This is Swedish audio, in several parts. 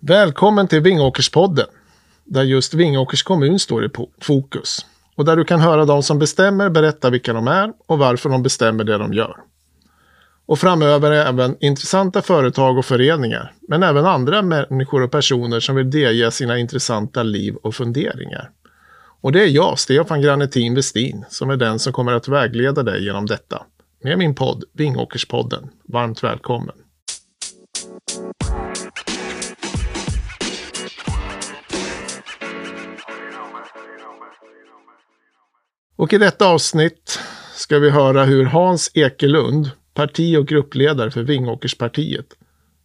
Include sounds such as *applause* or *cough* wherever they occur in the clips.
Välkommen till Vingåkerspodden, där just Vingåkers kommun står i fokus. Och där du kan höra de som bestämmer berätta vilka de är och varför de bestämmer det de gör. Och framöver är även intressanta företag och föreningar, men även andra människor och personer som vill delge sina intressanta liv och funderingar. Och det är jag, Stefan Granetin Westin, som är den som kommer att vägleda dig genom detta. Med min podd Vingåkerspodden. Varmt välkommen! Och i detta avsnitt ska vi höra hur Hans Ekelund, parti och gruppledare för Vingåkerspartiet,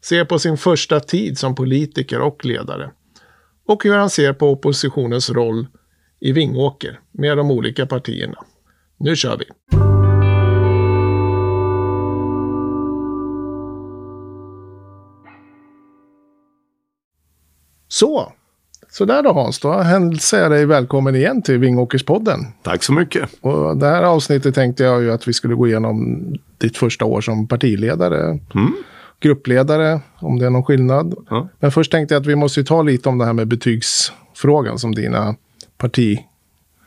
ser på sin första tid som politiker och ledare. Och hur han ser på oppositionens roll i Vingåker med de olika partierna. Nu kör vi! Så, så där då Hans, då hälsar jag dig välkommen igen till Vingåkerspodden. Tack så mycket. Och det här avsnittet tänkte jag ju att vi skulle gå igenom ditt första år som partiledare. Mm. Gruppledare, om det är någon skillnad. Ja. Men först tänkte jag att vi måste ta lite om det här med betygsfrågan som dina parti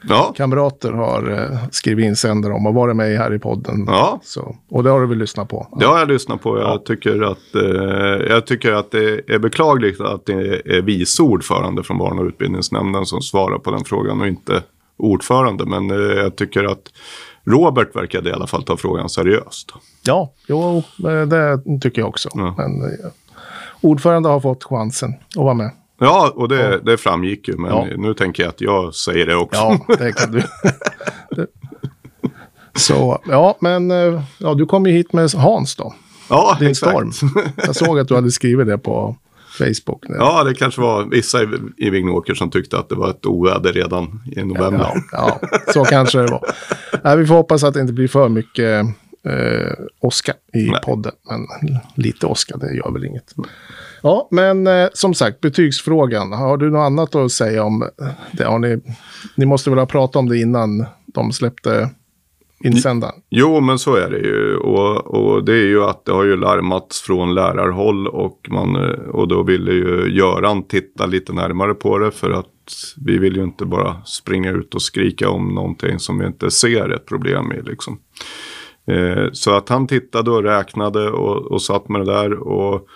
ja. kamrater har eh, skrivit insändare om och varit med här i podden. Ja. Så, och det har du väl lyssnat på? Det har jag lyssnat på. Jag, ja. tycker att, eh, jag tycker att det är beklagligt att det är vice ordförande från Barn och utbildningsnämnden som svarar på den frågan och inte ordförande. Men eh, jag tycker att Robert verkade i alla fall ta frågan seriöst. Ja, jo, eh, det tycker jag också. Men, eh, ordförande har fått chansen att vara med. Ja, och det, det framgick ju. Men ja. nu tänker jag att jag säger det också. Ja, det kan du. *laughs* Så, ja, men eh, ja, du kom ju hit med Hans då. Ja, Din exakt. Storm. Jag såg att du hade skrivit det på Facebook. Nu. Ja, det kanske var vissa i, i Vingåker som tyckte att det var ett oväder redan i november. Ja, ja, så kanske det var. Nej, vi får hoppas att det inte blir för mycket eh, åska i Nej. podden. Men lite åska, det gör väl inget. Ja, men eh, som sagt, betygsfrågan. Har du något annat att säga om det? Har ni, ni måste väl ha pratat om det innan de släppte insändaren? Jo, men så är det ju. Och, och det är ju att det har ju larmats från lärarhåll och, man, eh, och då ville ju Göran titta lite närmare på det för att vi vill ju inte bara springa ut och skrika om någonting som vi inte ser ett problem i. Liksom. Eh, så att han tittade och räknade och, och satt med det där. och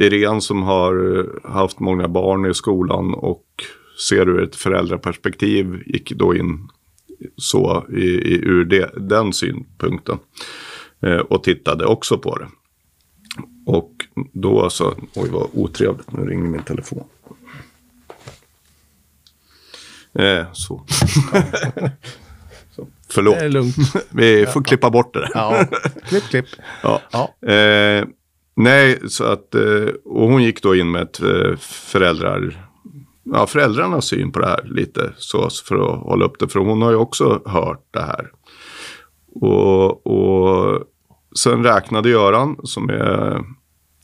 Irene som har haft många barn i skolan och ser ur ett föräldraperspektiv gick då in så i, i, ur det, den synpunkten. Eh, och tittade också på det. Och då så, oj vad otrevligt, nu ringer min telefon. Eh, så. *laughs* Förlåt. Det är lugnt. *laughs* Vi får klippa bort det där. Ja, klipp, klipp. Ja. ja. Eh, Nej, så att, eh, och hon gick då in med ett eh, föräldrar, ja, föräldrarnas syn på det här lite så för att hålla upp det. För hon har ju också hört det här. Och, och sen räknade Göran som är,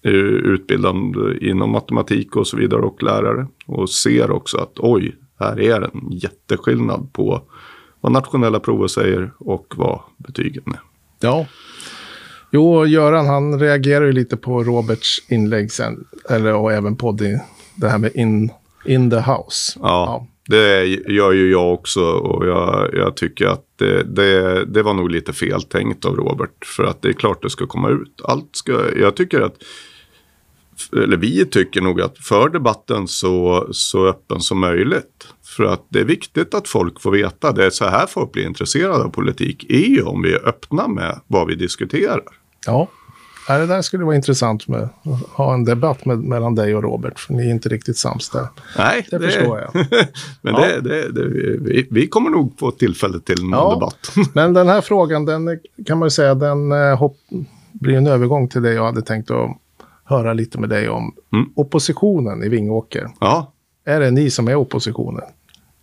är utbildad inom matematik och så vidare och lärare. Och ser också att oj, här är en jätteskillnad på vad nationella prover säger och vad betygen är. Ja, Jo, Göran han reagerar ju lite på Roberts inlägg sen. Eller och även på det, det här med in, in the house. Ja, ja, det gör ju jag också. Och jag, jag tycker att det, det, det, var nog lite feltänkt av Robert. För att det är klart det ska komma ut. Allt ska, jag tycker att eller vi tycker nog att för debatten så, så öppen som möjligt. För att det är viktigt att folk får veta. Det är så här folk blir intresserade av politik. är ju om vi är öppna med vad vi diskuterar. Ja, det där skulle vara intressant med att ha en debatt med, mellan dig och Robert. För ni är inte riktigt sams där. Nej, det, det förstår jag. *laughs* men ja. det, det, vi, vi, kommer nog få tillfälle till någon ja, debatt. *laughs* men den här frågan, den kan man ju säga, den eh, hopp, blir en övergång till det jag hade tänkt att höra lite med dig om. Mm. Oppositionen i Vingåker. Ja. Är det ni som är oppositionen?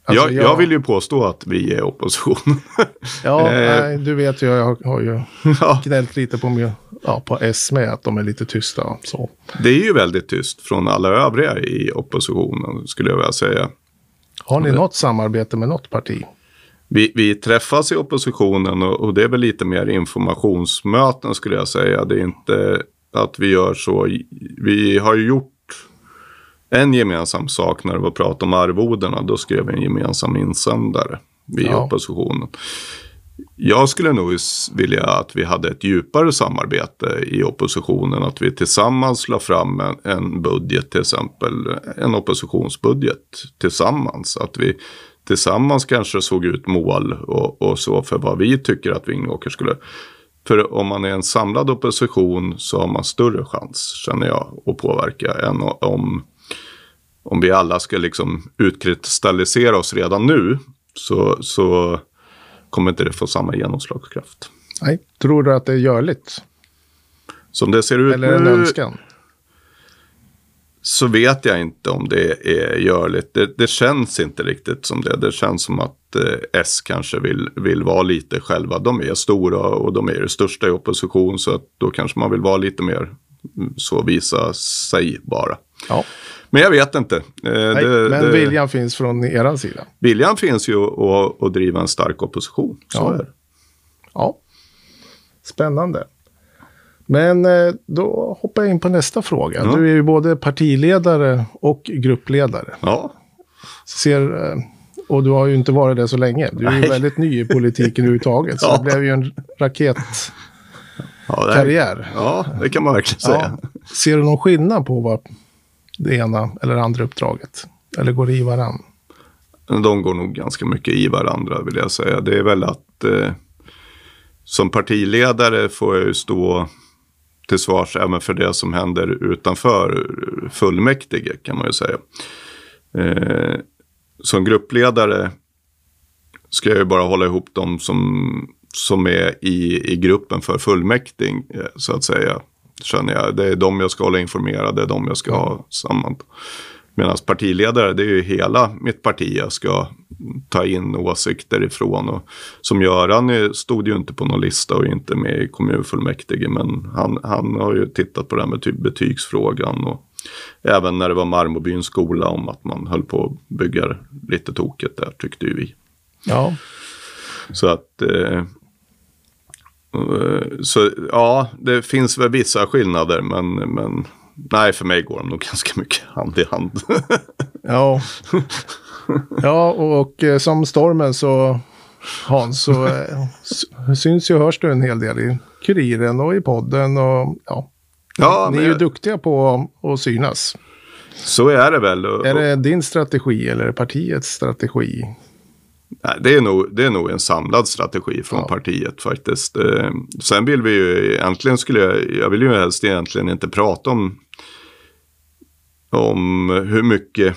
Alltså jag, jag, jag, vill ju påstå att vi är opposition. *laughs* ja, eh, nej, du vet ju, jag har, har ju *laughs* ja. gnällt lite på, mig, ja, på S med att de är lite tysta. Så. Det är ju väldigt tyst från alla övriga i oppositionen skulle jag vilja säga. Har ni något samarbete med något parti? vi, vi träffas i oppositionen och, och, det är väl lite mer informationsmöten skulle jag säga. Det är inte att vi gör så. Vi har ju gjort en gemensam sak när det var prat om arvodena. Då skrev vi en gemensam insändare, vi ja. oppositionen. Jag skulle nog vilja att vi hade ett djupare samarbete i oppositionen. Att vi tillsammans la fram en, en budget, till exempel en oppositionsbudget tillsammans. Att vi tillsammans kanske såg ut mål och, och så för vad vi tycker att Vingåker skulle. För om man är en samlad opposition så har man större chans, känner jag, att påverka än om, om vi alla ska liksom utkristallisera oss redan nu. Så, så kommer inte det få samma genomslagskraft. Nej, tror du att det är görligt? Som det ser ut Eller en nu, önskan? Så vet jag inte om det är görligt. Det, det känns inte riktigt som det. Det känns som att S kanske vill, vill vara lite själva. De är stora och de är det största i opposition. Så att då kanske man vill vara lite mer mm, så visa sig bara. Ja. Men jag vet inte. Eh, Nej, det, men det, viljan finns från er sida? Viljan finns ju att, att driva en stark opposition. Så ja. är det. Ja, spännande. Men eh, då hoppar jag in på nästa fråga. Ja. Du är ju både partiledare och gruppledare. Ja. Ser, eh, och du har ju inte varit det så länge. Du är ju väldigt ny i politiken *laughs* överhuvudtaget. ja. Så det blev ju en raketkarriär. Ja, ja, det kan man verkligen säga. Ja. Ser du någon skillnad på vad det ena eller andra uppdraget? Eller går det i varann? De går nog ganska mycket i varandra vill jag säga. Det är väl att eh, som partiledare får jag ju stå till svars även för det som händer utanför fullmäktige kan man ju säga. Eh, som gruppledare ska jag ju bara hålla ihop dem som, som är i, i gruppen för fullmäktige så att säga. Känner jag. Det är de jag ska hålla informerade, det är de jag ska ha samman. Medan partiledare, det är ju hela mitt parti jag ska ta in åsikter ifrån. Och som Göran stod ju inte på någon lista och inte med i kommunfullmäktige. Men han, han har ju tittat på det här med typ betygsfrågan. Och även när det var Marmobyns skola om att man höll på att bygga lite tokigt där tyckte ju vi. Ja. Så att eh, så ja, det finns väl vissa skillnader men, men nej, för mig går de nog *laughs* ganska mycket hand i hand. ja. ja, och, och eh, som stormen så Hans, så eh, syns ju och hörs du en hel del i Kuriren och i podden och ja. Ja Ni är ju duktiga på att synas. Så är det väl. Är det din strategi eller partiets strategi? Det, är nog, det är nog en samlad strategi från ja. partiet faktiskt. Eh, sen vill vi ju egentligen skulle jag, jag vill ju helst egentligen inte prata om, om hur mycket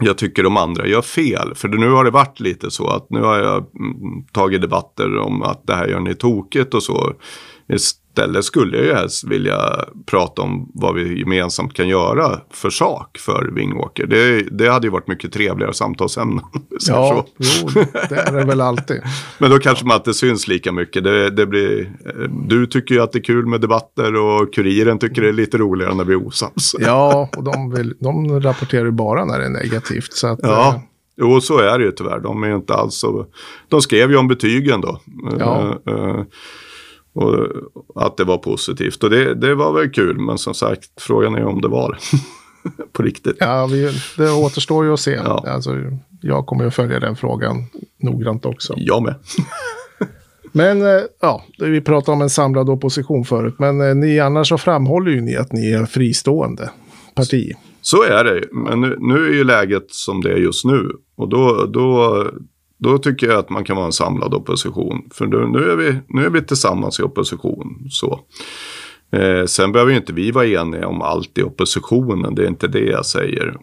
jag tycker de andra gör fel. För nu har det varit lite så att nu har jag mm, tagit debatter om att det här gör ni tokigt och så. Istället skulle jag ju helst vilja prata om vad vi gemensamt kan göra för sak för Vingåker. Det, det hade ju varit mycket trevligare samtalsämnen. *laughs* Ja, jo, det är det väl alltid. *laughs* Men då kanske man inte syns lika mycket. Det, det blir, du tycker ju att det är kul med debatter och Kuriren tycker det är lite roligare när vi är osams. *laughs* Ja, och de, vill, de rapporterar ju bara när det är negativt. Så att, ja. Eh, jo, så är det ju tyvärr. De är inte alls så... De skrev ju om betygen då. Ja. Uh, uh, och att det var positivt. Och det, det var väl kul, men som sagt, frågan är om det var *laughs* på riktigt. Ja, vi, det återstår ju att se. Ja. Alltså, jag kommer att följa den frågan noggrant också. Jag med. *laughs* men eh, ja, vi pratade om en samlad opposition förut. Men eh, ni annars så framhåller ju ni att ni är fristående parti. Så är det. Men nu, nu är ju läget som det är just nu. Och då, då då tycker jag att man kan vara en samlad opposition. För nu är vi, nu är vi tillsammans i opposition. Så. Eh, sen behöver ju inte vi vara eniga om allt i oppositionen. Det är inte det jag säger.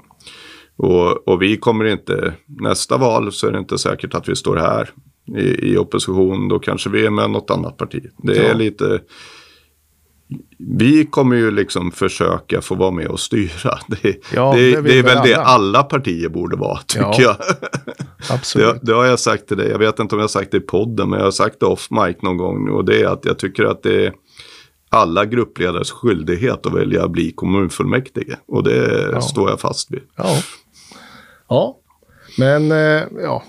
Och, och vi kommer inte, nästa val så är det inte säkert att vi står här i, i opposition. Då kanske vi är med något annat parti. Det är ja. lite vi kommer ju liksom försöka få vara med och styra. *laughs* Det, ja, det, det, det är väl alla. det alla partier borde vara, *laughs* tycker ja, jag. Absolut. Det, har jag sagt till dig, jag vet inte om jag har sagt det i podden, men jag har sagt det off mic någon gång. Och det är att jag tycker att det är alla gruppledares skyldighet att välja att bli kommunfullmäktige. Och det ja. står jag fast vid. Ja, ja. men eh, ja,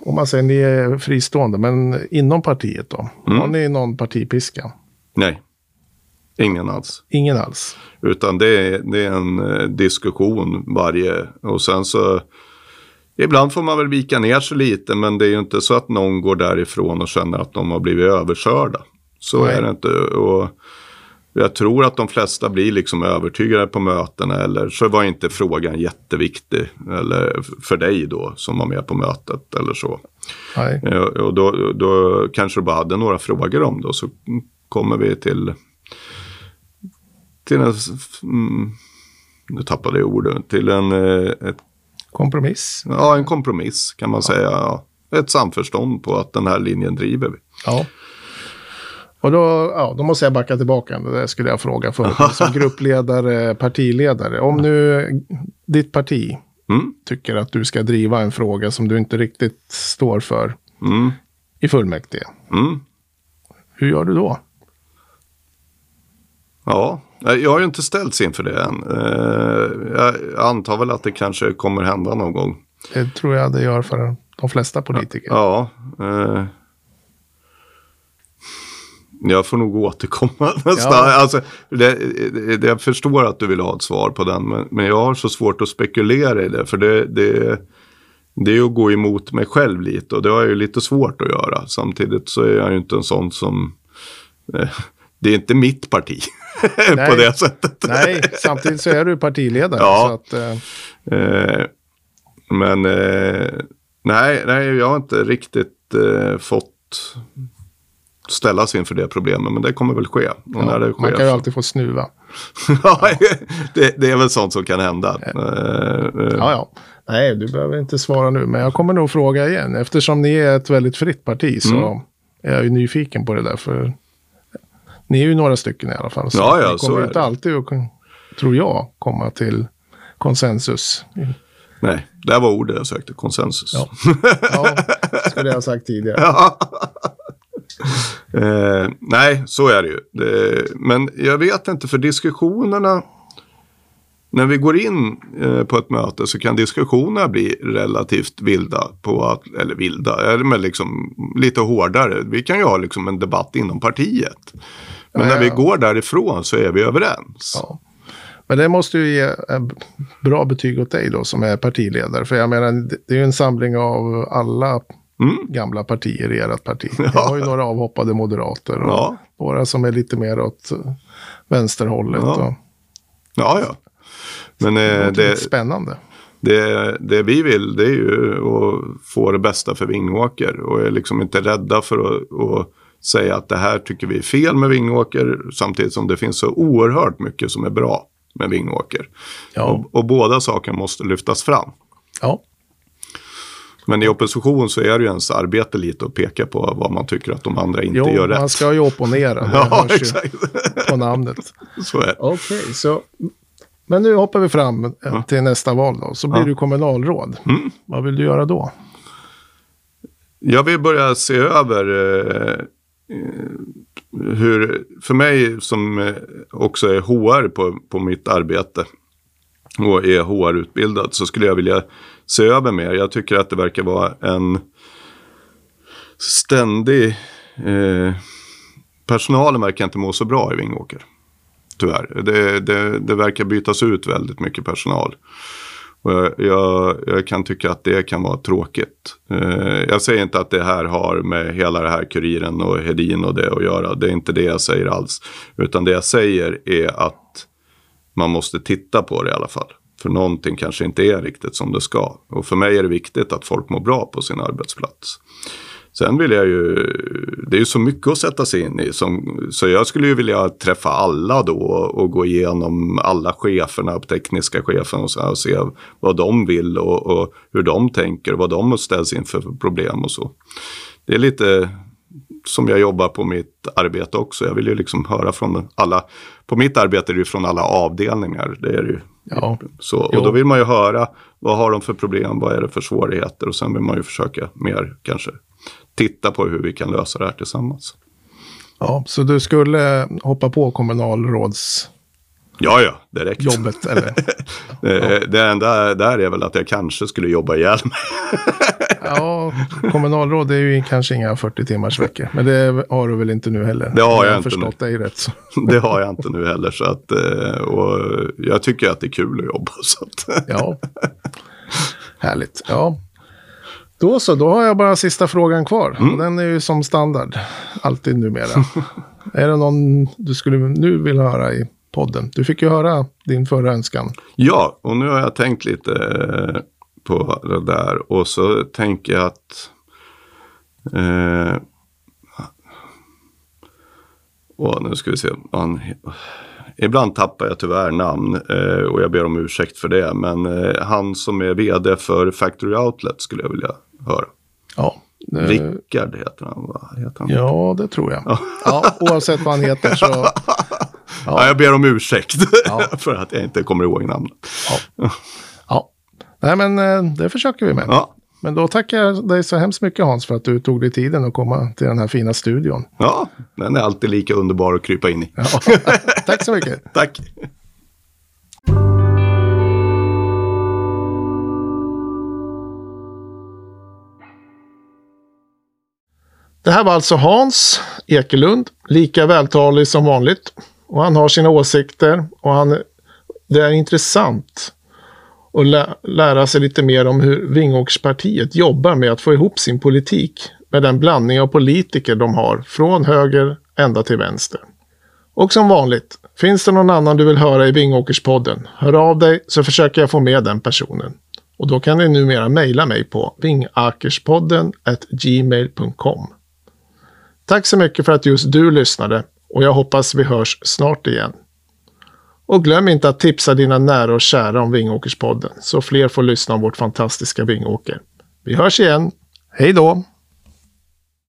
om man säger ni är fristående, men inom partiet då? Mm. Har ni någon partipiska? Nej, ingen alls. Ingen alls? Utan det är, det är en eh, diskussion varje, och sen så Ibland får man väl vika ner sig lite men det är ju inte så att någon går därifrån och känner att de har blivit överkörda. Så Nej. är det inte. Och jag tror att de flesta blir liksom övertygade på mötena eller så var inte frågan jätteviktig. Eller för dig då som var med på mötet eller så. Nej. Eh, Och då, då kanske du bara hade några frågor om det och så kommer vi till till en, mm, nu tappade jag ordet, till en, eh, ett Kompromiss? Ja, en kompromiss kan man säga. Ja. Ett samförstånd på att den här linjen driver vi. Ja. Och då, ja, då måste jag backa tillbaka. Det skulle jag fråga förut. *laughs* Som gruppledare, partiledare. Om nu ditt parti Mm. tycker att du ska driva en fråga som du inte riktigt står för Mm. i fullmäktige. Mm. Hur gör du då? Ja, jag har ju inte ställts inför det än. Eh, Jag antar väl att det kanske kommer hända någon gång. Det tror jag det gör för de flesta politiker. Ja. eh, Jag får nog återkomma *laughs* nästan. Ja. Alltså, det, det, jag förstår att du vill ha ett svar på den. Men, men jag har så svårt att spekulera i det. För det, det, det är ju att gå emot mig själv lite. Och det har jag ju lite svårt att göra. Samtidigt så är jag ju inte en sån som... Eh, det är inte mitt parti. *laughs* på Nej. det sättet. Nej, samtidigt så är du partiledare. Ja. Att, eh, Eh, men eh, nej, nej, jag har inte riktigt eh, fått ställas inför det problemet. Men det kommer väl ske. Och när det man sker kan ju alltid få snuva. *laughs* Ja, det, det är väl sånt som kan hända. Eh, eh, Ja, ja. Nej, du behöver inte svara nu. Men jag kommer nog fråga igen. Eftersom ni är ett väldigt fritt parti så Mm. är jag ju nyfiken på det där. För ni är ju några stycken i alla fall. Så Ja, ja, ni kommer inte alltid att, tror jag, komma till konsensus. Nej, det var ordet jag sökte, konsensus. Ja. Ja, skulle jag ha sagt tidigare. *laughs* Eh, nej, så är det ju. Det, men jag vet inte, för diskussionerna... När vi går in eh, på ett möte så kan diskussionerna bli relativt vilda. På att, eller vilda, eller men liksom lite hårdare. Vi kan ju ha liksom en debatt inom partiet. Men Ja, när ja. vi går därifrån så är vi överens. Ja. Men det måste ju ge bra betyg åt dig då som är partiledare. För jag menar, det- är ju en samling av alla Mm. gamla partier i ert parti. *laughs* Ni har ju några avhoppade moderater och Ja. några som är lite mer åt vänsterhållet. Ja. Och, Ja, ja. Men det eh, det, lite spännande. Det, det vi vill det är ju att få det bästa för Vingåker och är liksom inte rädda för att, att säga att det här tycker vi är fel med Vingåker samtidigt som det finns så oerhört mycket som är bra med Vingåker. Ja. Och, och båda sakerna måste lyftas fram. Ja. Men i opposition så är det ju ens arbete lite att peka på vad man tycker att de andra inte Jo, gör rätt. man ska ju opponera. Det *laughs* Ja, exakt. på namnet. Så är det. Okej, så... Men nu hoppar vi fram eh, till nästa val då. Så blir Ja. du kommunalråd. Mm. Vad vill du göra då? Jag vill börja se över eh, eh, hur, för mig som eh, också är HR på, på mitt arbete och är HR-utbildad så skulle jag vilja se över mer. Jag tycker att det verkar vara en ständig... Eh, personalen verkar inte må så bra i Vingåker. Tyvärr. Det, det, det verkar bytas ut väldigt mycket personal. Och jag, jag, jag kan tycka att det kan vara tråkigt. Eh, jag säger inte att det här har med hela det här Kuriren och Hedin och det att göra. Det är inte det jag säger alls. Utan det jag säger är att man måste titta på det i alla fall. För någonting kanske inte är riktigt som det ska. Och för mig är det viktigt att folk mår bra på sin arbetsplats. Sen vill jag ju, det är ju så mycket att sätta sig in i. Som, så jag skulle ju vilja träffa alla då och gå igenom alla cheferna, tekniska chefen och, så här, och se vad de vill och, och hur de tänker, vad de ställs inför för problem och så. Det är lite som jag jobbar på mitt arbete också. Jag vill ju liksom höra från alla, på mitt arbete är det ju från alla avdelningar. Det är det ju. Ja. Så, och Jo. då vill man ju höra vad har de för problem, vad är det för svårigheter och sen vill man ju försöka mer kanske titta på hur vi kan lösa det här tillsammans. Ja, så du skulle hoppa på kommunalråds... Ja, ja, direkt. jobbet? Eller? *laughs* Det, det enda där är väl att jag kanske skulle jobba ihjäl mig. *laughs* Ja, kommunalråd är ju kanske inga 40 timmars veckor. Men det har du väl inte nu heller? Det har jag har inte förstått dig rätt. Så. *laughs* Det har jag inte nu heller. Så att, eh, och jag tycker att det är kul att jobba. Så att, Ja, härligt. Ja. Då så, då har jag bara sista frågan kvar. Mm. Den är ju som standard, alltid numera. *laughs* är det någon du skulle nu vill höra i podden? Du fick ju höra din förra önskan. Ja, och nu har jag tänkt lite eh, på det där. Och så tänker jag att... Eh, och nu ska vi se. Ibland tappar jag tyvärr namn eh, och jag ber om ursäkt för det. Men eh, han som är vd för Factory Outlet skulle jag vilja höra. Ja, eh, Rickard heter han, va? Heter han? ja det tror jag. Ja, oavsett vad han heter så... *laughs* Ja, jag ber om ursäkt Ja. *laughs* för att jag inte kommer ihåg namnet. Ja. ja. Nej, men det försöker vi med. Ja, Men då tackar jag dig så hemskt mycket Hans för att du tog dig tiden att komma till den här fina studion. ja, den är alltid lika underbar att krypa in i. Ja. *laughs* Tack så mycket. Tack! Det här var alltså Hans Ekelund, lika vältalig som vanligt. Och han har sina åsikter och han, det är intressant och lä lära sig lite mer om hur Vingåkerspartiet jobbar med att få ihop sin politik med den blandning av politiker de har från höger ända till vänster. Och som vanligt, finns det någon annan du vill höra i Vingåkerspodden, hör av dig så försöker jag få med den personen. Och då kan ni numera mejla mig på vingakerspodden gmail.com. Tack så mycket för att just du lyssnade och jag hoppas vi hörs snart igen. Och glöm inte att tipsa dina nära och kära om Vingåkerspodden så fler får lyssna om vårt fantastiska Vingåker. Vi hörs igen. Hej då!